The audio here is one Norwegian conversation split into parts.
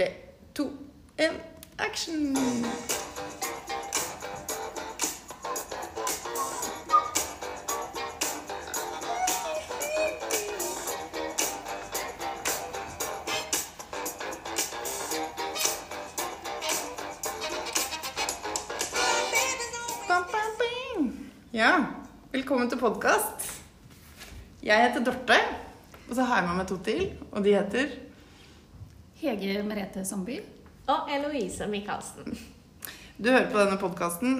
Tre, to, én, action! Ja, velkommen til podkast. Jeg heter Dorte, og så har jeg med meg to til, og de heter Hege Merete Sandby. Og Eloise Michaelsen. Du hører på denne podkasten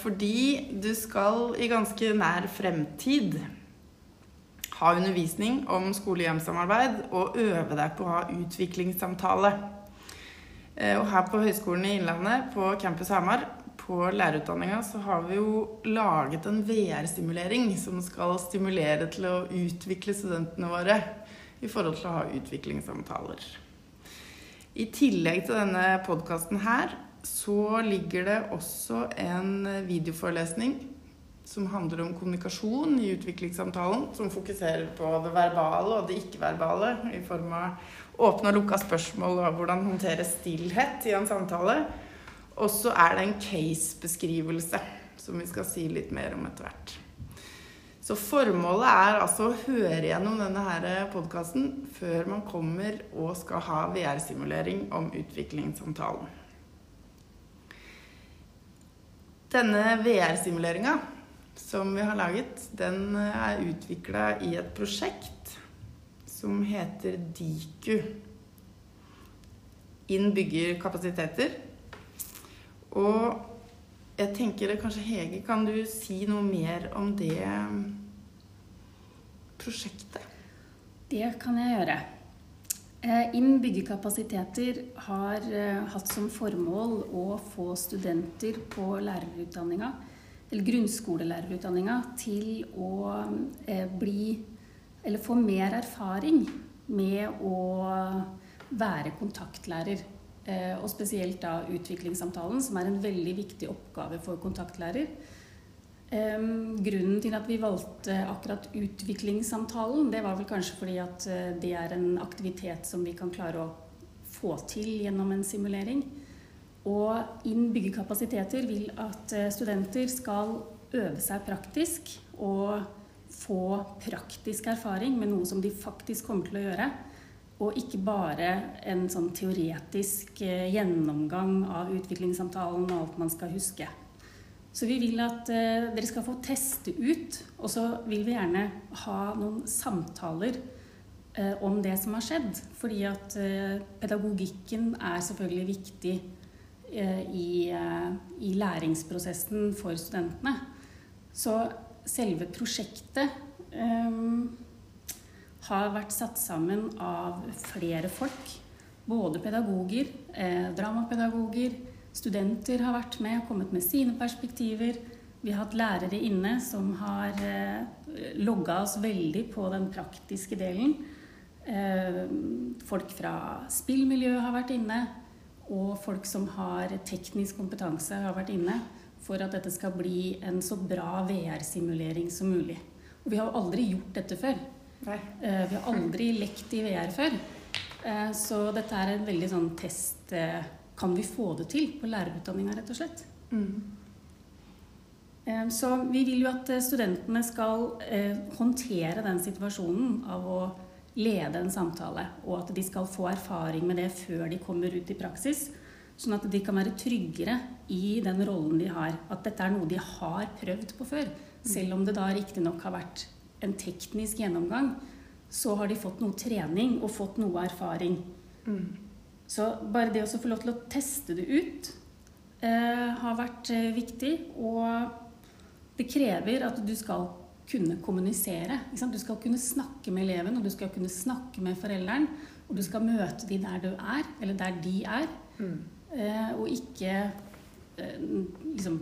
fordi du skal i ganske nær fremtid ha undervisning om skole-hjem-samarbeid og øve deg på å ha utviklingssamtale. Eh, Og her på Høgskolen i Innlandet, på Campus Hamar, på lærerutdanninga, så har vi jo laget en VR-stimulering som skal stimulere til å utvikle studentene våre i forhold til å ha utviklingssamtaler. I tillegg til denne podkasten her, så ligger det også en videoforelesning som handler om kommunikasjon i utviklingssamtalen, som fokuserer på det verbale og det ikke-verbale i form av åpne og lukka spørsmål og hvordan håndtere stillhet i en samtale. Og så er det en case-beskrivelse som vi skal si litt mer om etter hvert. Så formålet er altså å høre gjennom denne podkasten før man kommer og skal ha VR-simulering om utviklingssamtalen. Denne VR-simuleringa som vi har laget, den er utvikla i et prosjekt som heter Diku. Inn bygger kapasiteter. Og jeg tenker kanskje Hege, kan du si noe mer om det prosjektet? Det kan jeg gjøre. Eh, Inn byggekapasiteter har eh, hatt som formål å få studenter på lærerutdanninga, eller grunnskolelærerutdanninga, til å eh, bli Eller få mer erfaring med å være kontaktlærer. Eh, Og spesielt da utviklingssamtalen, som er en veldig viktig oppgave for kontaktlærer. Grunnen til at vi valgte akkurat utviklingssamtalen, det var vel kanskje fordi at eh, det er en aktivitet som vi kan klare å få til gjennom en simulering. Og inn byggekapasiteter vil at eh, studenter skal øve seg praktisk og få praktisk erfaring med noe som de faktisk kommer til å gjøre. Og ikke bare en sånn teoretisk eh, gjennomgang av utviklingssamtalen og alt man skal huske. Så vi vil at eh, dere skal få teste ut, og så vil vi gjerne ha noen samtaler eh, om det som har skjedd. Fordi at pedagogikken er selvfølgelig viktig i, i læringsprosessen for studentene. Så selve prosjektet eh, har vært satt sammen av flere folk. Både pedagoger, eh, dramapedagoger, studenter har vært med og kommet med sine perspektiver. Vi har hatt lærere inne som har eh, logga oss veldig på den praktiske delen. Eh, folk fra spillmiljøet har vært inne, og folk som har teknisk kompetanse har vært inne for at dette skal bli en så bra VR-simulering som mulig. Og vi har jo aldri gjort dette før. Nei. Eh, Vi har aldri lekt i VR før. Eh, Så dette er en veldig sånn test eh, Kan vi få det til på lærerutdanninga, rett og slett? Mm. Så vi vil jo at studentene skal håndtere den situasjonen av å lede en samtale, og at de skal få erfaring med det før de kommer ut i praksis. Sånn at de kan være tryggere i den rollen de har. At dette er noe de har prøvd på før. Selv om det da riktignok har vært en teknisk gjennomgang, så har de fått noe trening og fått noe erfaring. Mm. Så bare det å få lov til å teste det ut eh, har vært eh, viktig. Og det krever at du skal kunne kommunisere. Du skal kunne snakke med eleven, og du skal kunne snakke med forelderen. Og du skal møte de der du er, eller der de er. Mm. Eh, og ikke eh, liksom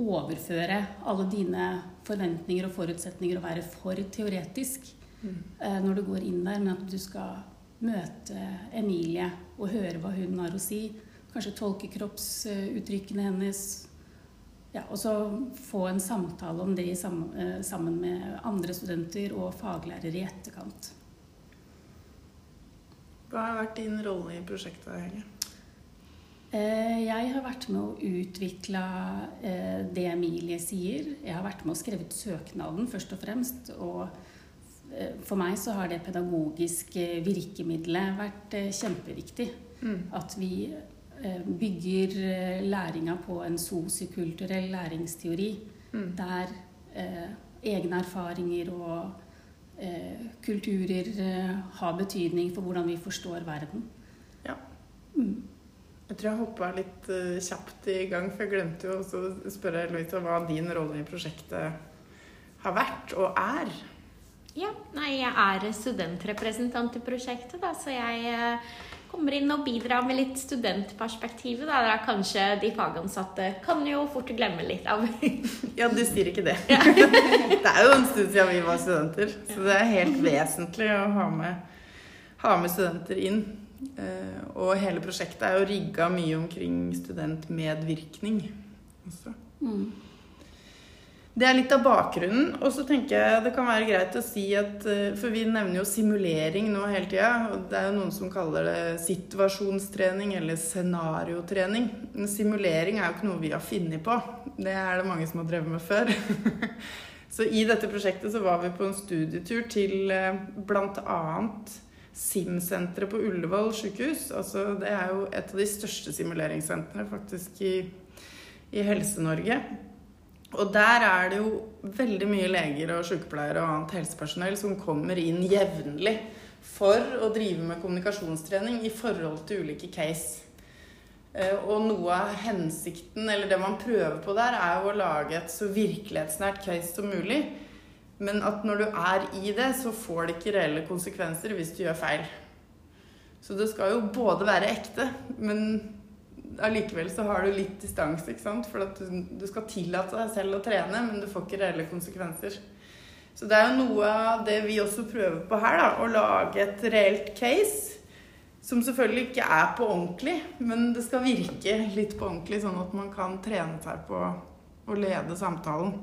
overføre alle dine forventninger og forutsetninger og være for teoretisk Mm. eh, når du går inn der, men at du skal møte Emilie og høre hva hun har å si. Kanskje tolke kroppsuttrykkene hennes. Ja, og så få en samtale om det eh, sammen med andre studenter og faglærere i etterkant. Hva har vært din rolle i prosjektet, Hege? Eh, jeg har vært med å utvikle eh, det Emilie sier. Jeg har vært med og skrevet søknaden, først og fremst. Og eh, for meg så har det pedagogiske virkemidlet vært kjempeviktig. Mm. At vi bygger læringa på en sosiokulturell læringsteori. Mm. Der egne erfaringer og kulturer har betydning for hvordan vi forstår verden. Ja. Mm. Jeg tror jeg hoppa litt uh, kjapt i gang, for jeg glemte jo også å spørre Louisa hva din rolle i prosjektet har vært og er. Ja, nei, jeg er studentrepresentant i prosjektet, da, så jeg uh, kommer inn og bidrar med litt studentperspektivet. Da, der kanskje de fagansatte kan jo fort glemme litt av. ja, du sier ikke det. det er jo en stund siden vi var studenter, så det er helt vesentlig å ha med, ha med studenter inn. Eh, og hele prosjektet er jo rigga mye omkring studentmedvirkning også. Mm. Det er litt av bakgrunnen. Og så tenker jeg det kan være greit å si at eh, For vi nevner jo simulering nå hele tida. Og det er jo noen som kaller det situasjonstrening eller scenariotrening. Men simulering er jo ikke noe vi har funnet på. Det er det mange som har drevet med før. så i dette prosjektet så var vi på en studietur til eh, bl.a. SIM-senteret på Ullevål sykehus. Altså, det er jo et av de største simuleringssentrene faktisk i, i Helse-Norge. Og der er det jo veldig mye leger og sykepleiere og annet helsepersonell som kommer inn jevnlig for å drive med kommunikasjonstrening i forhold til ulike case. Eh, og noe av hensikten, eller det man prøver på der, er jo å lage et så virkelighetsnært case som mulig. Men at når du er i det, så får det ikke reelle konsekvenser hvis du gjør feil. Så det skal jo både være ekte, men allikevel så har du litt distanse, ikke sant. For at du, du, skal tillate deg selv å trene, men du får ikke reelle konsekvenser. Så det er jo noe av det vi også prøver på her, da. Å lage et reelt case. Som selvfølgelig ikke er på ordentlig, men det skal virke litt på ordentlig, sånn at man kan trene seg på å lede samtalen.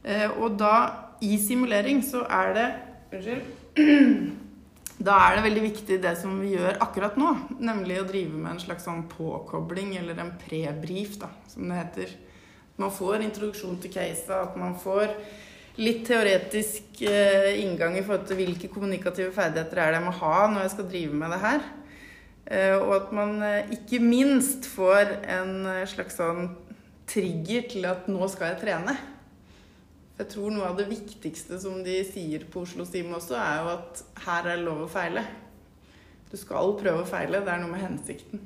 Eh, og da i simulering så er det Unnskyld. Da er det veldig viktig det som vi gjør akkurat nå, nemlig å drive med en slags sånn påkobling, eller en prebrief, da, som det heter. Man får introduksjon til caset, at man får litt teoretisk eh, inngang i forhold til hvilke kommunikative ferdigheter er det jeg må ha når jeg skal drive med det her. Eh, og at man eh, ikke minst får en slags sånn trigger til at nå skal jeg trene. Jeg tror noe av det viktigste som de sier på Oslo Sim også, er jo at her er lov å feile. Du skal prøve å feile. Det er noe med hensikten.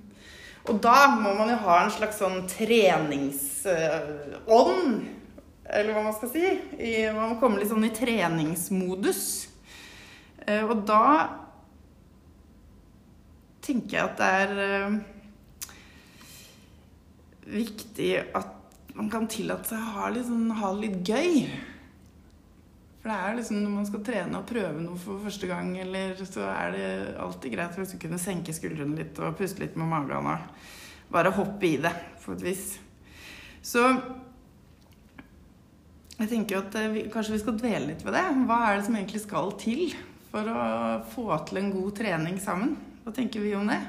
Og da må man jo ha en slags sånn treningsånd, eller hva man skal si. Man må komme litt sånn i treningsmodus. Eh, og da tenker jeg at det er eh, viktig at man kan tillate seg å ha, sånn, ha det litt gøy. For det er liksom når man skal trene og prøve noe for første gang, eller så er det alltid greit du kunne senke skuldrene litt og puste litt med magen og bare hoppe i det på et vis. Så jeg tenker at eh, vi, kanskje vi skal dvele litt ved det. Hva er det som egentlig skal til for å få til en god trening sammen? Hva tenker vi om det?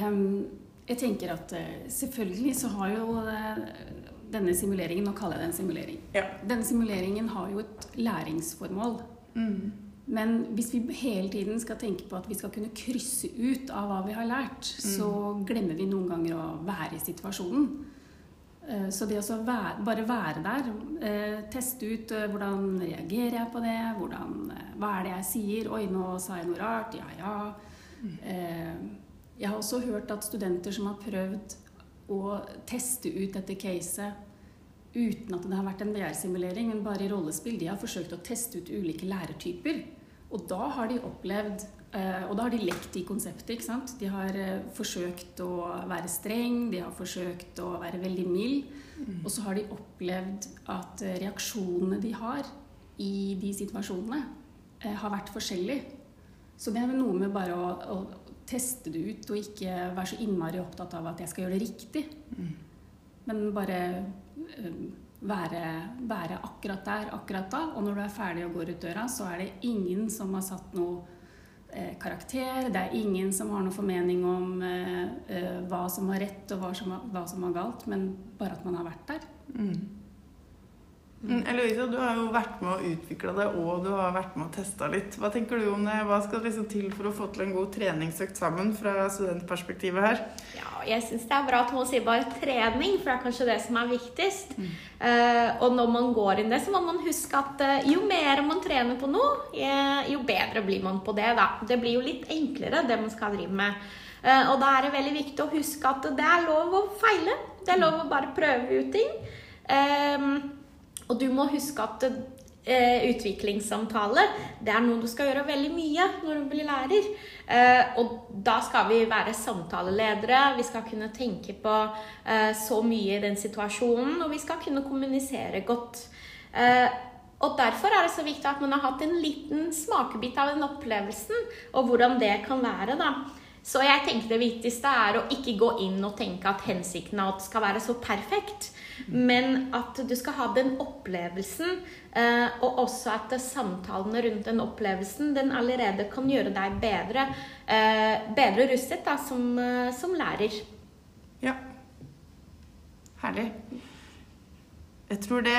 Um, jeg tenker at uh, selvfølgelig så har jo uh, denne simuleringen Nå kaller jeg det en simulering. Ja. Denne simuleringen har jo et læringsformål. Mm. Men hvis vi hele tiden skal tenke på at vi skal kunne krysse ut av hva vi har lært, mm. så glemmer vi noen ganger å være i situasjonen. Så det å være, bare være der, teste ut hvordan reagerer jeg på det, hvordan, hva er det jeg sier Oi, nå sa jeg noe rart. Ja, ja. Mm. Jeg har også hørt at studenter som har prøvd å teste ut dette caset uten at det har vært en VR-simulering, men bare i rollespill, de har forsøkt å teste ut ulike lærertyper. Og da har de opplevd eh, Og da har de lekt i konseptet. ikke sant? De har eh, forsøkt å være streng, de har forsøkt å være veldig mild. Mm. Og så har de opplevd at eh, reaksjonene de har i de situasjonene, har vært forskjellige. Så det er vel noe med bare å, å teste det ut og ikke være så innmari opptatt av at jeg skal gjøre det riktig. Mm. Men bare uh, være, være, akkurat der akkurat da. Og når du er ferdig og går ut døra, så er det ingen som har satt noe eh, karakter. Det er ingen som har noen formening om eh, eh, hva som var rett og hva som var, hva som var galt, men bare at man har vært der. Mm. Mm, Eloise, du har jo vært med å utvikle det, og du har vært med å teste litt. Hva tenker du om det? Hva skal liksom til for å få til en god treningsøkt sammen fra studentperspektivet her? Ja, jeg syns det er bra at hun sier bare trening, for det er kanskje det som er viktigst. Mm. Uh, og når man går inn det, så må man huske at uh, jo mer man trener på noe, uh, jo bedre blir man på det. da. Det blir jo litt enklere, det man skal drive med. og da er det veldig viktig å huske at det er lov å feile. Det er lov å bare prøve ut ting. Um, og du må huske at eh, utviklingssamtale det er noe du skal gjøre veldig mye når du blir lærer. Eh, og da skal vi være samtaleledere, vi skal kunne tenke på eh, så mye i den situasjonen, og vi skal kunne kommunisere godt. Eh, og Derfor er det så viktig at man har hatt en liten smakebit av den opplevelsen, og hvordan det kan være. da. Så jeg tenker det viktigste er å ikke gå inn og tenke at hensikten at det skal være så perfekt. Men at du skal ha den opplevelsen, eh, og også at samtalene rundt den opplevelsen den allerede kan gjøre deg bedre, eh, bedre rustet da, som, eh, som lærer. Ja. Herlig. Jeg tror det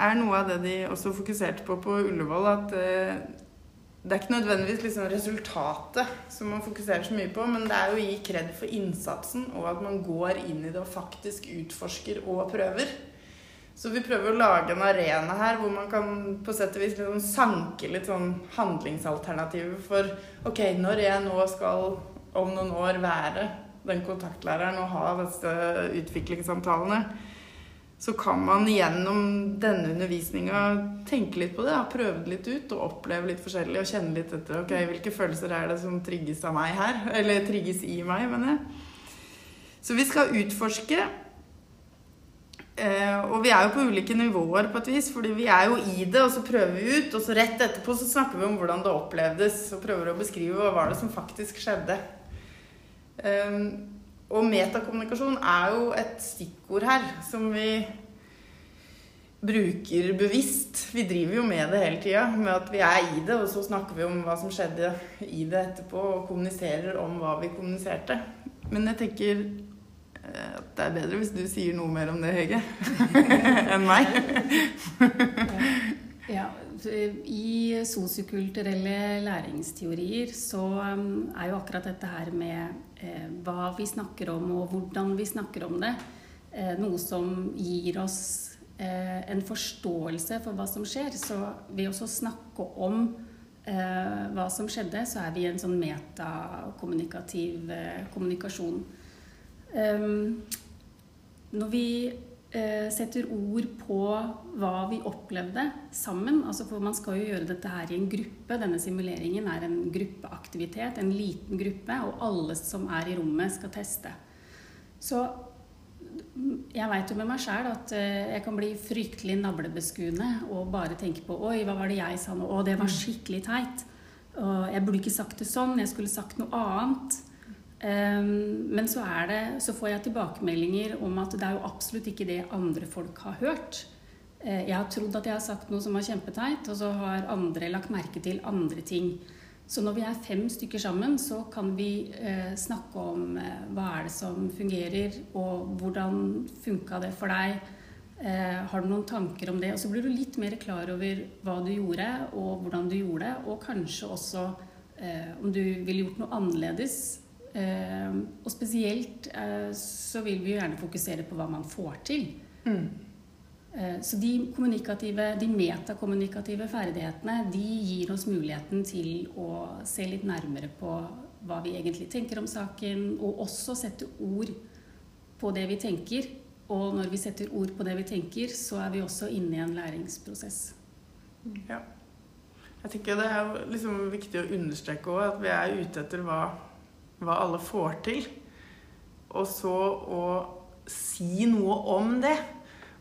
er noe av det de også fokuserte på på Ullevål. At det er ikke nødvendigvis liksom resultatet som man fokuserer så mye på, men det er jo å gi kred for innsatsen, og at man går inn i det og faktisk utforsker og prøver. Så vi prøver å lage en arena her hvor man kan på sett og vis liksom sanke litt sånn handlingsalternativer for ok, når jeg nå skal om noen år være den kontaktlæreren og ha disse utviklingssamtalene, så kan man gjennom denne undervisninga tenke litt på det, Prøve det litt ut og oppleve litt forskjellig og kjenne litt etter ok, hvilke følelser er det som trigges av meg her. Eller trigges i meg, mener jeg. Så vi skal utforske. Eh, og vi er jo på ulike nivåer på et vis, fordi vi er jo i det, og så prøver vi ut. Og så rett etterpå så snakker vi om hvordan det opplevdes, og prøver å beskrive hva var det som faktisk skjedde. Eh, og metakommunikasjon er jo et stikkord her som vi bruker bevisst. Vi driver jo med det hele tida, med at vi er i det, og så snakker vi om hva som skjedde i det etterpå, og kommuniserer om hva vi kommuniserte. Men jeg tenker eh, at det er bedre hvis du sier noe mer om det, Hege, enn meg. ja, i sosiokulturelle læringsteorier så um, er jo akkurat dette her med eh, hva vi snakker om, og hvordan vi snakker om det, eh, noe som gir oss eh, en forståelse for hva som skjer. Så ved å snakke om hva som skjedde, så er vi i en sånn metakommunikativ kommunikasjon. Um, når vi setter ord på hva vi opplevde sammen. Altså for man skal jo gjøre dette her i en gruppe. Denne simuleringen er en gruppeaktivitet, en liten gruppe, og alle som er i rommet, skal teste. Så jeg veit jo med meg sjæl at eh, jeg kan bli fryktelig navlebeskuende og bare tenke på Oi, hva var det jeg sa nå? Å, det var skikkelig teit. Og jeg burde ikke sagt det sånn. Jeg skulle sagt noe annet. Ehm, men så, det, så, får jeg tilbakemeldinger om at det er jo absolutt ikke det andre folk har hørt. Eh, jeg har trodd at jeg har sagt noe som var kjempeteit, og så har andre lagt merke til andre ting. Så når vi er fem stykker sammen, så kan vi eh, snakke om eh, hva er det som fungerer, og hvordan funka det for deg. Eh, har du noen tanker om det? Og så blir du litt mer klar over hva du gjorde, og hvordan du gjorde det, og kanskje også eh, om du ville gjort noe annerledes og spesielt eh, så vil vi jo gjerne fokusere på hva man får til. Mm. Eh, så de kommunikative, de metakommunikative ferdighetene de gir oss muligheten til å se litt nærmere på hva vi egentlig tenker om saken, og også sette ord på det vi tenker. Og når vi setter ord på det vi tenker, så er vi også inne i en læringsprosess. Ja. Jeg tenker Det er jo liksom viktig å understreke òg at vi er ute etter hva hva alle får til, og så å si noe om det.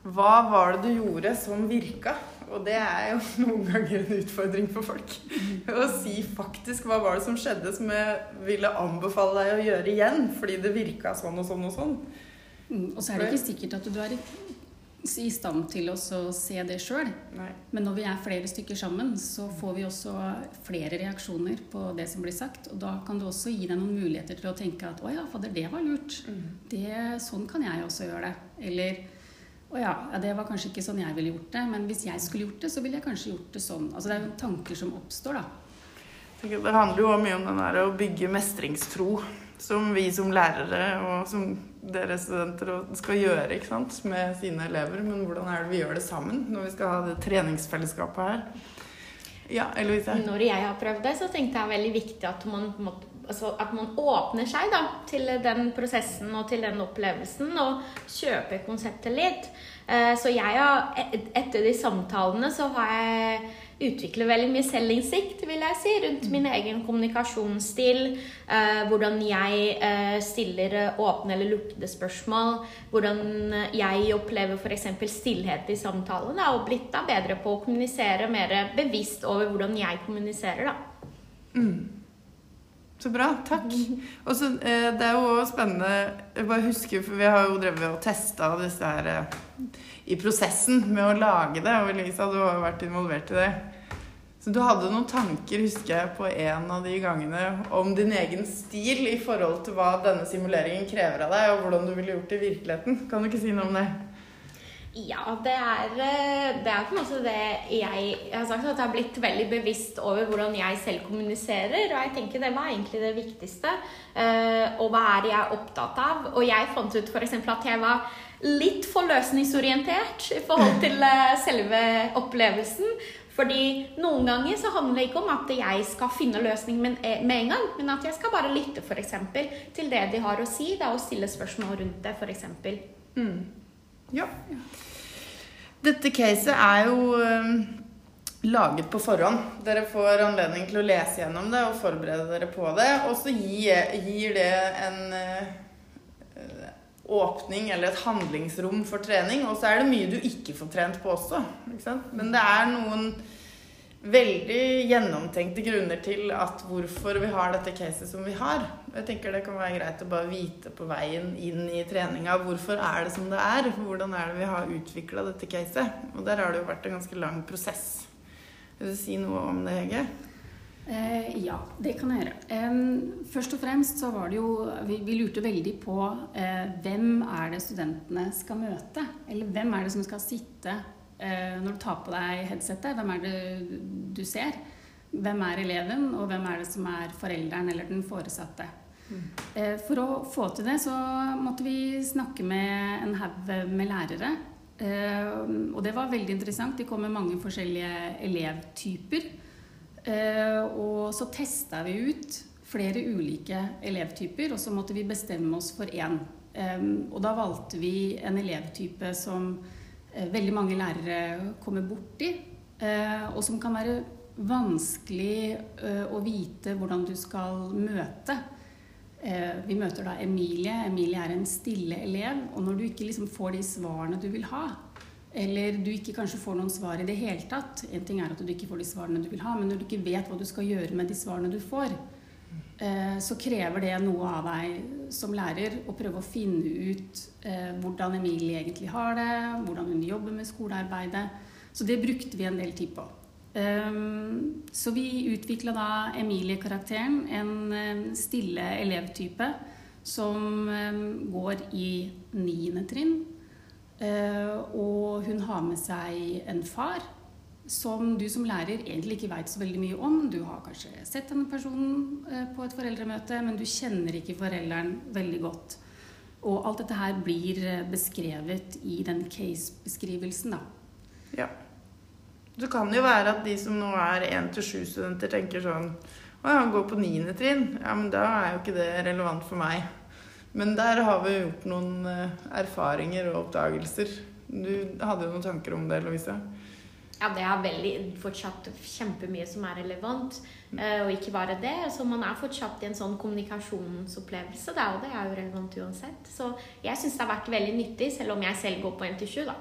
Hva var det du gjorde som virka? Og det er jo noen ganger en utfordring for folk. Å si faktisk hva var det som skjedde som jeg ville anbefale deg å gjøre igjen, fordi det virka sånn og sånn og sånn. Mm, og så er det ikke sikkert at du er i stand til å se det sjøl. Men når vi er flere stykker sammen, så får vi også flere reaksjoner på det som blir sagt. Og da kan det også gi deg noen muligheter til å tenke at å ja, fader, det var lurt. Mm. Det, sånn kan jeg også gjøre det. Eller å ja, det var kanskje ikke sånn jeg ville gjort det, men hvis jeg skulle gjort det, så ville jeg kanskje gjort det sånn. Altså det er jo tanker som oppstår, da. Det handler jo mye om å bygge mestringstro som vi som lærere og som dere studenter skal gjøre sant, med sine elever. Men hvordan er det vi gjør det sammen når vi skal ha det treningsfellesskapet her? Ja, Eloise? Når jeg har prøvd det, så tenkte jeg veldig viktig at man, altså at man åpner seg da, til den prosessen og til den opplevelsen, og kjøper konseptet litt. Eh, så jeg har, etter de samtalene så har jeg utvikler veldig mye selvinnsikt, vil jeg si, rundt min egen kommunikasjonsstil. Eh, hvordan jeg eh, stiller åpne eller lukkede spørsmål. Hvordan jeg opplever f.eks. stillhet i samtalen. Og blitt da bedre på å kommunisere mer bevisst over hvordan jeg kommuniserer. da. Mm. Så bra. Takk. Og så, eh, Det er jo spennende Jeg bare husker, for vi har jo drevet og testa disse her eh, i prosessen med å lage det. Og Lisa, du har jo vært involvert i det. Så du hadde noen tanker, husker jeg, på en av de gangene om din egen stil i forhold til hva denne simuleringen krever av deg, og hvordan du ville gjort det i virkeligheten. Kan du ikke si noe om det? Ja, det er, eh, det er på en måte det jeg, jeg har sagt, at jeg har blitt veldig bevisst over hvordan jeg selv kommuniserer. Og jeg tenker det var egentlig det viktigste. Uh, og hva er jeg opptatt av? Og jeg fant ut f.eks. at jeg var litt for løsningsorientert i forhold til uh, selve opplevelsen. Fordi noen ganger så handler det ikke om at jeg skal finne løsning med en gang, men at jeg skal bare lytte eksempel, til det de har å si, da, og stille spørsmål rundt det, f.eks. Mm. Ja. Dette caset er jo um, laget på forhånd. Dere får anledning til å lese gjennom det og forberede dere på det. Og så gir, det en uh, åpning eller et handlingsrom for trening. Og så er det mye du ikke får trent på også. Men det er noen veldig gjennomtenkte grunner til at hvorfor vi har dette caset som vi har. Jeg tenker det kan være greit å bare vite på veien inn i treninga hvorfor er det som det er. Hvordan er det vi har utvikla dette caset. Og der har det jo vært en ganske lang prosess. Vil du si noe om det, Hege? Eh, ja, det kan jeg gjøre. Eh, først og fremst så var det jo Vi, vi lurte veldig på eh, hvem er det studentene skal møte? Eller hvem er det som skal sitte når du tar på deg headsetet? Hvem er det du ser? Hvem er eleven, og hvem er det som er forelderen eller den foresatte? Mm. Eh, for å få til det så måtte vi snakke med en haug med lærere. Eh, og det var veldig interessant. De kom med mange forskjellige elevtyper. Eh, og så testa vi ut flere ulike elevtyper, og så måtte vi bestemme oss for én. Og da valgte vi en elevtype som eh, veldig mange lærere kommer borti, eh, og som kan være vanskelig å vite hvordan du skal møte. Vi møter da Emilie. Emilie er en stille elev. Og når du ikke liksom får de svarene du vil ha, eller du ikke kanskje får noen svar i det hele tatt. En ting er at du ikke får de svarene du vil ha, men når du ikke vet hva du skal gjøre med de svarene du får, eh, så krever det noe av deg som lærer å prøve å finne ut eh, hvordan Emilie egentlig har det, hvordan hun jobber med skolearbeidet. Så det brukte vi en del tid på. Ehm, så vi utvikla da Emilie-karakteren, en stille elevtype som går i niende trinn Eh, og hun har med seg en far som du som lærer egentlig ikke veit så veldig mye om. Du har kanskje sett denne personen eh, på et foreldremøte, men du kjenner ikke forelderen veldig godt. Og alt dette her blir eh, beskrevet i den case-beskrivelsen, da. Ja. Det kan jo være at de som nå er 1-7-studenter, tenker sånn Å ja, han går på 9. trinn. Ja, men da er jo ikke det relevant for meg. Men der har vi gjort noen eh, erfaringer og oppdagelser. Du hadde jo noen tanker om det, Lovise? Ja, det er veldig, fortsatt kjempemye som er relevant. Mm. Uh, og ikke bare det. Så man er fortsatt i en sånn kommunikasjonsopplevelse, da, og det er jo relevant uansett. Så jeg syns det har vært veldig nyttig, selv om jeg selv går på NT7, da.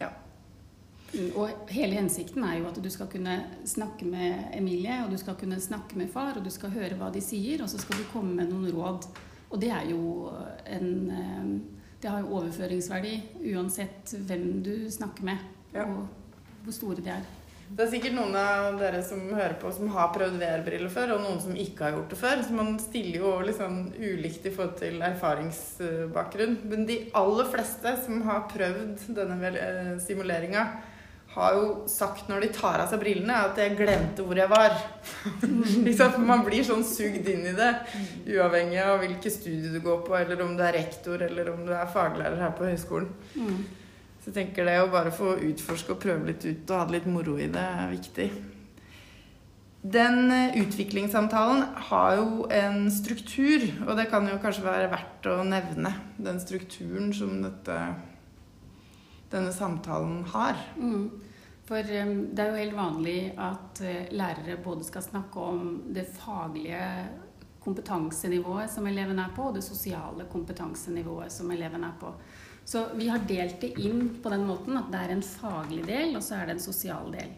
Ja. Mm, og hele hensikten er jo at du skal kunne snakke med Emilie, og du skal kunne snakke med far, og du skal høre hva de sier, og så skal du komme med noen råd og det er jo en eh, det har jo overføringsverdi uansett hvem du snakker med, Ja. og hvor store de er. Det er sikkert noen av dere som hører på, som har prøvd VR-briller før, og noen som ikke har gjort det før. Så man stiller jo liksom ulikt i forhold til erfaringsbakgrunn. Men de aller fleste som har prøvd denne simuleringa, har jo sagt når de tar av seg brillene, at jeg glemte hvor jeg var. Man blir sånn sugd inn i det, uavhengig av hvilke studier du går på, eller om du er rektor, eller om du er faglærer her på høyskolen. Mm. Så jeg tenker det å bare få utforske og prøve litt ut og ha det litt moro i det, er viktig. Den eh, utviklingssamtalen har jo en struktur, og det kan jo kanskje være verdt å nevne. Den strukturen som dette, denne samtalen har. Mm. For um, det er jo helt vanlig at uh, lærere både skal snakke om det faglige kompetansenivået som eleven er på, og det sosiale kompetansenivået som eleven er på. Så vi har delt det inn på den måten at det er en faglig del, og så er det en sosial del.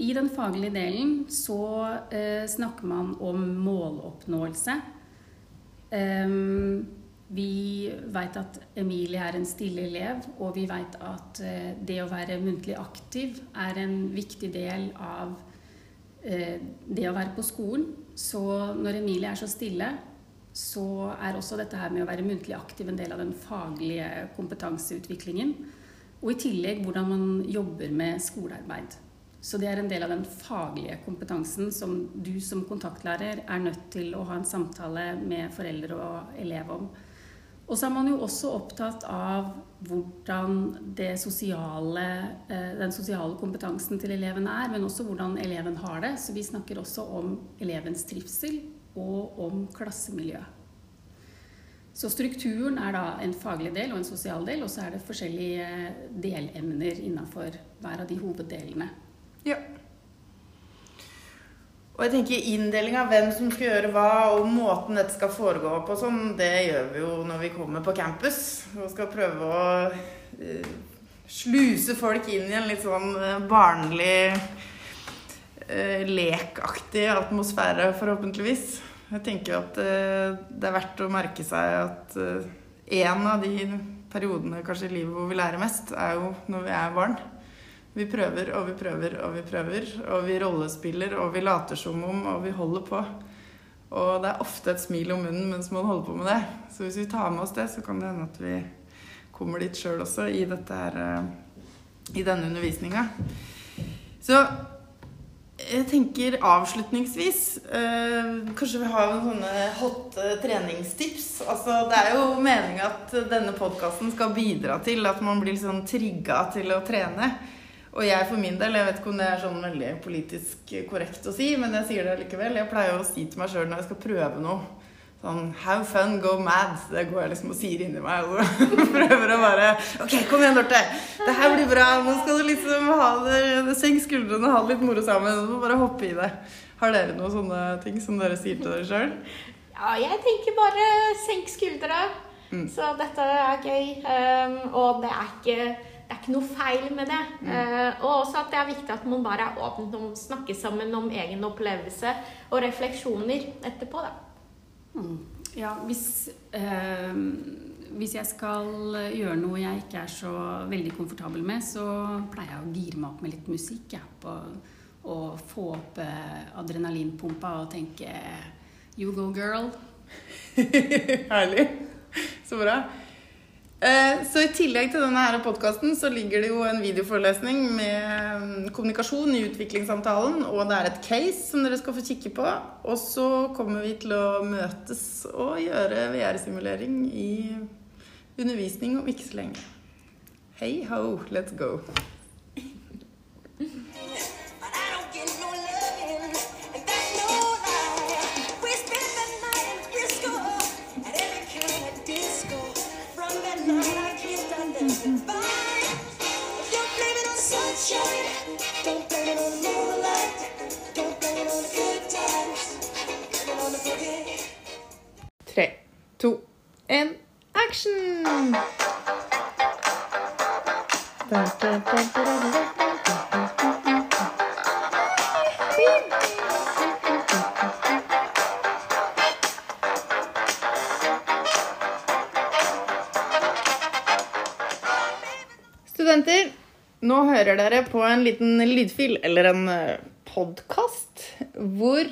I den faglige delen så eh, snakker man om måloppnåelse. Um, vi veit at Emilie er en stille elev, og vi veit at eh, det å være muntlig aktiv er en viktig del av eh, det å være på skolen. Så når Emilie er så stille, så er også dette her med å være muntlig aktiv en del av den faglige kompetanseutviklingen. Og i tillegg hvordan man jobber med skolearbeid. Så det er en del av den faglige kompetansen som du som kontaktlærer er nødt til å ha en samtale med foreldre og elev om. Og så er man jo også opptatt av hvordan sosiale, den sosiale kompetansen til eleven er, men også hvordan eleven har det. Så vi snakker også om elevens trivsel og om klassemiljø. Så strukturen er da en faglig del og en sosial del, og så er det forskjellige delemner innafor hver av de hoveddelene. Ja. Og jeg tenker inndeling av hvem som skal gjøre hva, og måten dette skal foregå på, sånn, det gjør vi jo når vi kommer på campus og skal prøve å uh, sluse folk inn i en litt sånn uh, barnlig, uh, lekaktig atmosfære, forhåpentligvis. Jeg tenker at det er verdt å merke seg at en av de periodene kanskje i livet hvor vi lærer mest, er jo når vi er barn. Vi prøver og vi prøver og vi prøver, og vi rollespiller og vi later som om og vi holder på. Og det er ofte et smil om munnen mens man holder på med det. Så hvis vi tar med oss det, så kan det hende at vi kommer dit sjøl også i her i denne undervisninga. Så jeg tenker avslutningsvis eh, Kanskje vi har sånne hotte treningstips. Altså, det er jo meninga at denne podkasten skal bidra til at man blir sånn trigga til å trene. Og jeg for min del, jeg vet ikke om det er sånn veldig politisk korrekt å si, men jeg sier det likevel. Jeg pleier å si til meg sjøl når jeg skal prøve noe sånn Have fun, go mad. Det går jeg liksom og sier inni meg. Og prøver å bare Ok, kom igjen, Dorte. Det her blir bra. Nå skal du liksom ha det Senk skuldrene ha det litt moro sammen. Du må bare hoppe i det. Har dere noen sånne ting som dere sier til dere sjøl? Ja, jeg tenker bare senk skuldra. Mm. Så dette er gøy. Um, og det er ikke det er ikke noe feil med det. Mm. Uh, og også at det er viktig at man bare er åpen om å snakke sammen om egen opplevelse og refleksjoner etterpå. da. Mm. Ja, hvis, eh, hvis jeg skal gjøre noe jeg ikke er så veldig komfortabel med, så pleier jeg å gire meg opp med litt musikk. Ja, på, og få opp eh, adrenalinpumpa og tenke You go, girl. Herlig. Så bra. Så i tillegg til denne podkasten så ligger det jo en videoforelesning med kommunikasjon i utviklingssamtalen, og det er et case som dere skal få kikke på. Og så kommer vi til å møtes og gjøre VR-simulering i undervisning om ikke så lenge. Hei ho, let's go. Tre, to, én, action! Hører dere på en liten lydfil, eller en podkast, hvor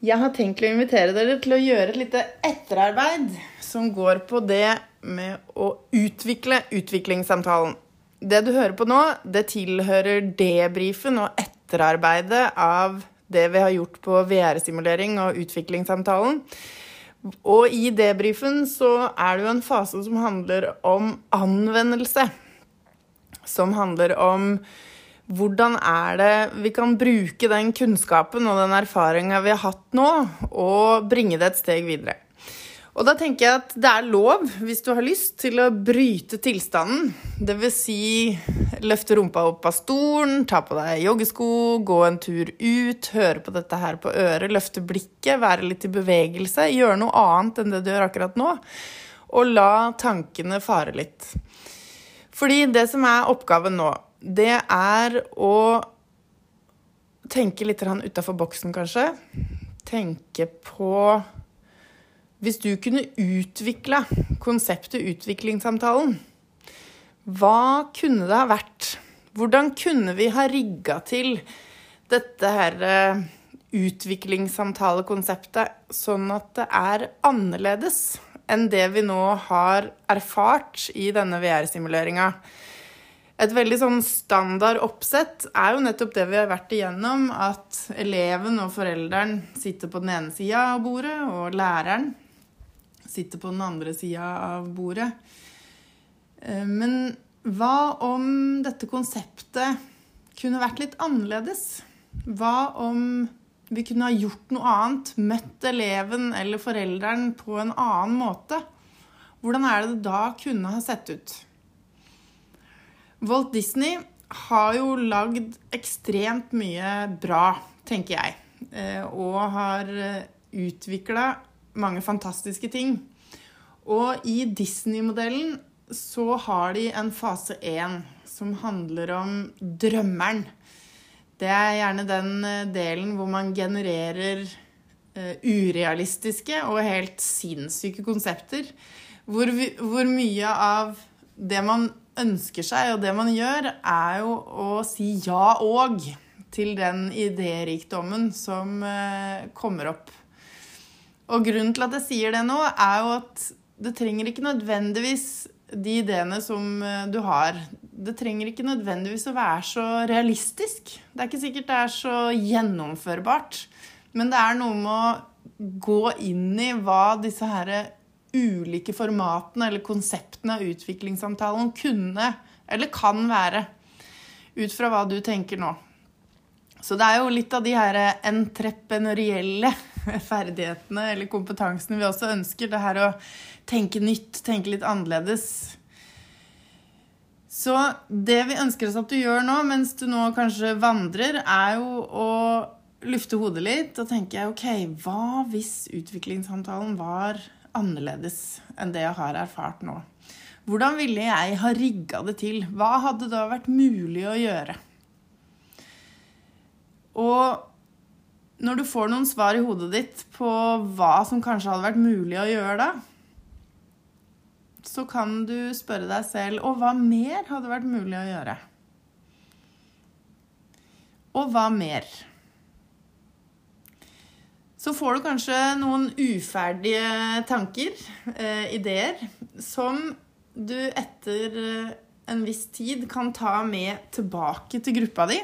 jeg har tenkt å invitere dere til å gjøre et lite etterarbeid som går på det med å utvikle utviklingssamtalen. Det du hører på nå, det tilhører debrifen og etterarbeidet av det vi har gjort på VR-simulering og utviklingssamtalen. Og i debrifen så er det jo en fase som handler om anvendelse. Som handler om hvordan er det vi kan bruke den kunnskapen og den erfaringa vi har hatt nå, og bringe det et steg videre. Og da tenker jeg at det er lov, hvis du har lyst, til å bryte tilstanden. Dvs. Si, løfte rumpa opp av stolen, ta på deg joggesko, gå en tur ut, høre på dette her på øret, løfte blikket, være litt i bevegelse, gjøre noe annet enn det du gjør akkurat nå. Og la tankene fare litt. Fordi det som er oppgaven nå, det er å tenke litt utafor boksen, kanskje. Tenke på hvis du kunne utvikla konseptet utviklingssamtalen, hva kunne det ha vært? Hvordan kunne vi ha rigga til dette her eh, utviklingssamtalekonseptet sånn at det er annerledes enn det vi nå har erfart i denne VR-simuleringa? Et veldig sånn standard oppsett er jo nettopp det vi har vært igjennom, at eleven og forelderen sitter på den ene sida av bordet, og læreren sitter på den andre sida av bordet. Eh, men hva om dette konseptet kunne vært litt annerledes? Hva om vi kunne ha gjort noe annet? Møtt eleven eller forelderen på en annen måte? Hvordan er det det da kunne ha sett ut? Walt Disney har jo lagd ekstremt mye bra, tenker jeg. Eh, og har eh, utvikla mange fantastiske ting. Og i Disney-modellen så har de en fase én som handler om drømmeren. Det er gjerne den eh, delen hvor man genererer uh, urealistiske og helt sinnssyke konsepter. Hvor, vi, hvor, mye av det man ønsker seg, og det man gjør, er jo å si ja og til den idérikdommen som uh, kommer opp. Og grunnen til at jeg sier det nå, er jo at det trenger ikke nødvendigvis de ideene som eh, du har. Det trenger ikke nødvendigvis å være så realistisk. Det er ikke sikkert det er så gjennomførbart. Men det er noe med å gå inn i hva disse her ulike formatene eller konseptene av utviklingssamtalen kunne eller kan være. Ut fra hva du tenker nå. Så det er jo litt av de her entreprenørielle ferdighetene eller kompetansen vi også ønsker. Det her å tenke nytt, tenke litt annerledes. Så det vi ønsker oss at du gjør nå, mens du nå kanskje vandrer, er jo å lufte hodet litt og tenke OK, hva hvis utviklingssamtalen var annerledes enn det jeg har erfart nå? Hvordan ville jeg ha rigga det til? Hva hadde da vært mulig å gjøre? Og når du får noen svar i hodet ditt på hva som kanskje hadde vært mulig å gjøre da, så kan du spørre deg selv Og hva mer hadde vært mulig å gjøre? Og hva mer? Så får du kanskje noen uferdige tanker, eh, ideer, som du etter eh, en viss tid kan ta med tilbake til gruppa di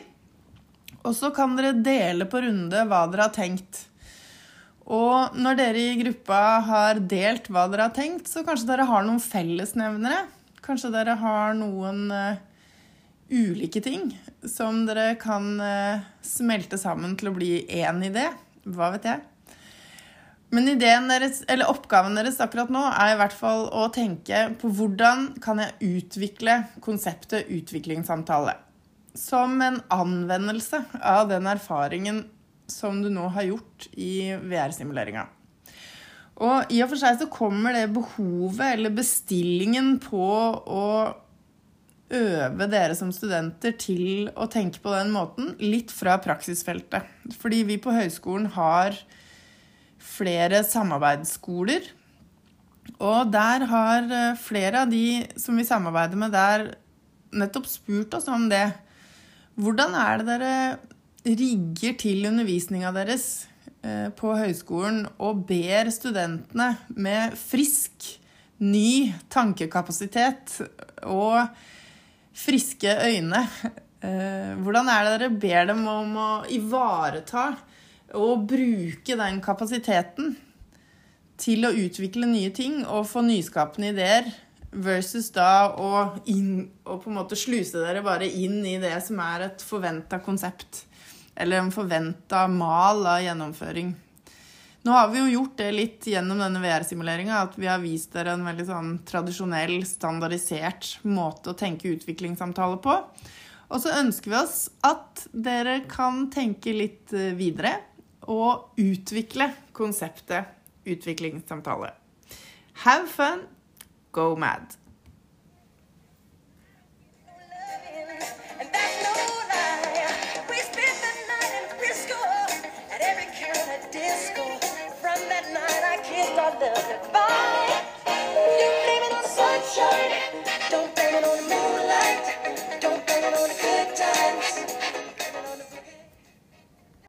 og så kan dere dele på runde hva dere har tenkt. Og når dere i gruppa har delt hva dere har tenkt, så kanskje dere har noen fellesnevnere. Kanskje dere har noen uh, ulike ting som dere kan uh, smelte sammen til å bli én idé. Hva vet jeg. Men deres, oppgaven deres akkurat nå er i hvert fall å tenke på hvordan kan jeg utvikle konseptet utviklingssamtale som en anvendelse av den erfaringen som du nå har gjort i VR-simuleringa. Og i og for seg så kommer det behovet, eller bestillingen, på å øve dere som studenter til å tenke på den måten, litt fra praksisfeltet. Fordi vi på høyskolen har flere samarbeidsskoler. Og der har eh, flere av de som vi samarbeider med der, nettopp spurt oss om det. Hvordan er det dere rigger til undervisninga deres eh, på høyskolen og ber studentene med frisk, ny tankekapasitet og friske øyne eh, Hvordan er det dere ber dem om å ivareta og bruke den kapasiteten til å utvikle nye ting og få nyskapende ideer, versus da å, inn, å på en måte sluse dere bare inn i det som er et forventa konsept? Eller en forventa mal av gjennomføring. Nå har vi jo gjort det litt gjennom denne VR-simuleringa, at vi har vist dere en veldig sånn tradisjonell, standardisert måte å tenke utviklingssamtale på. Og så ønsker vi oss at dere kan tenke litt eh, videre og utvikle konseptet utviklingssamtale. Have fun, go mad.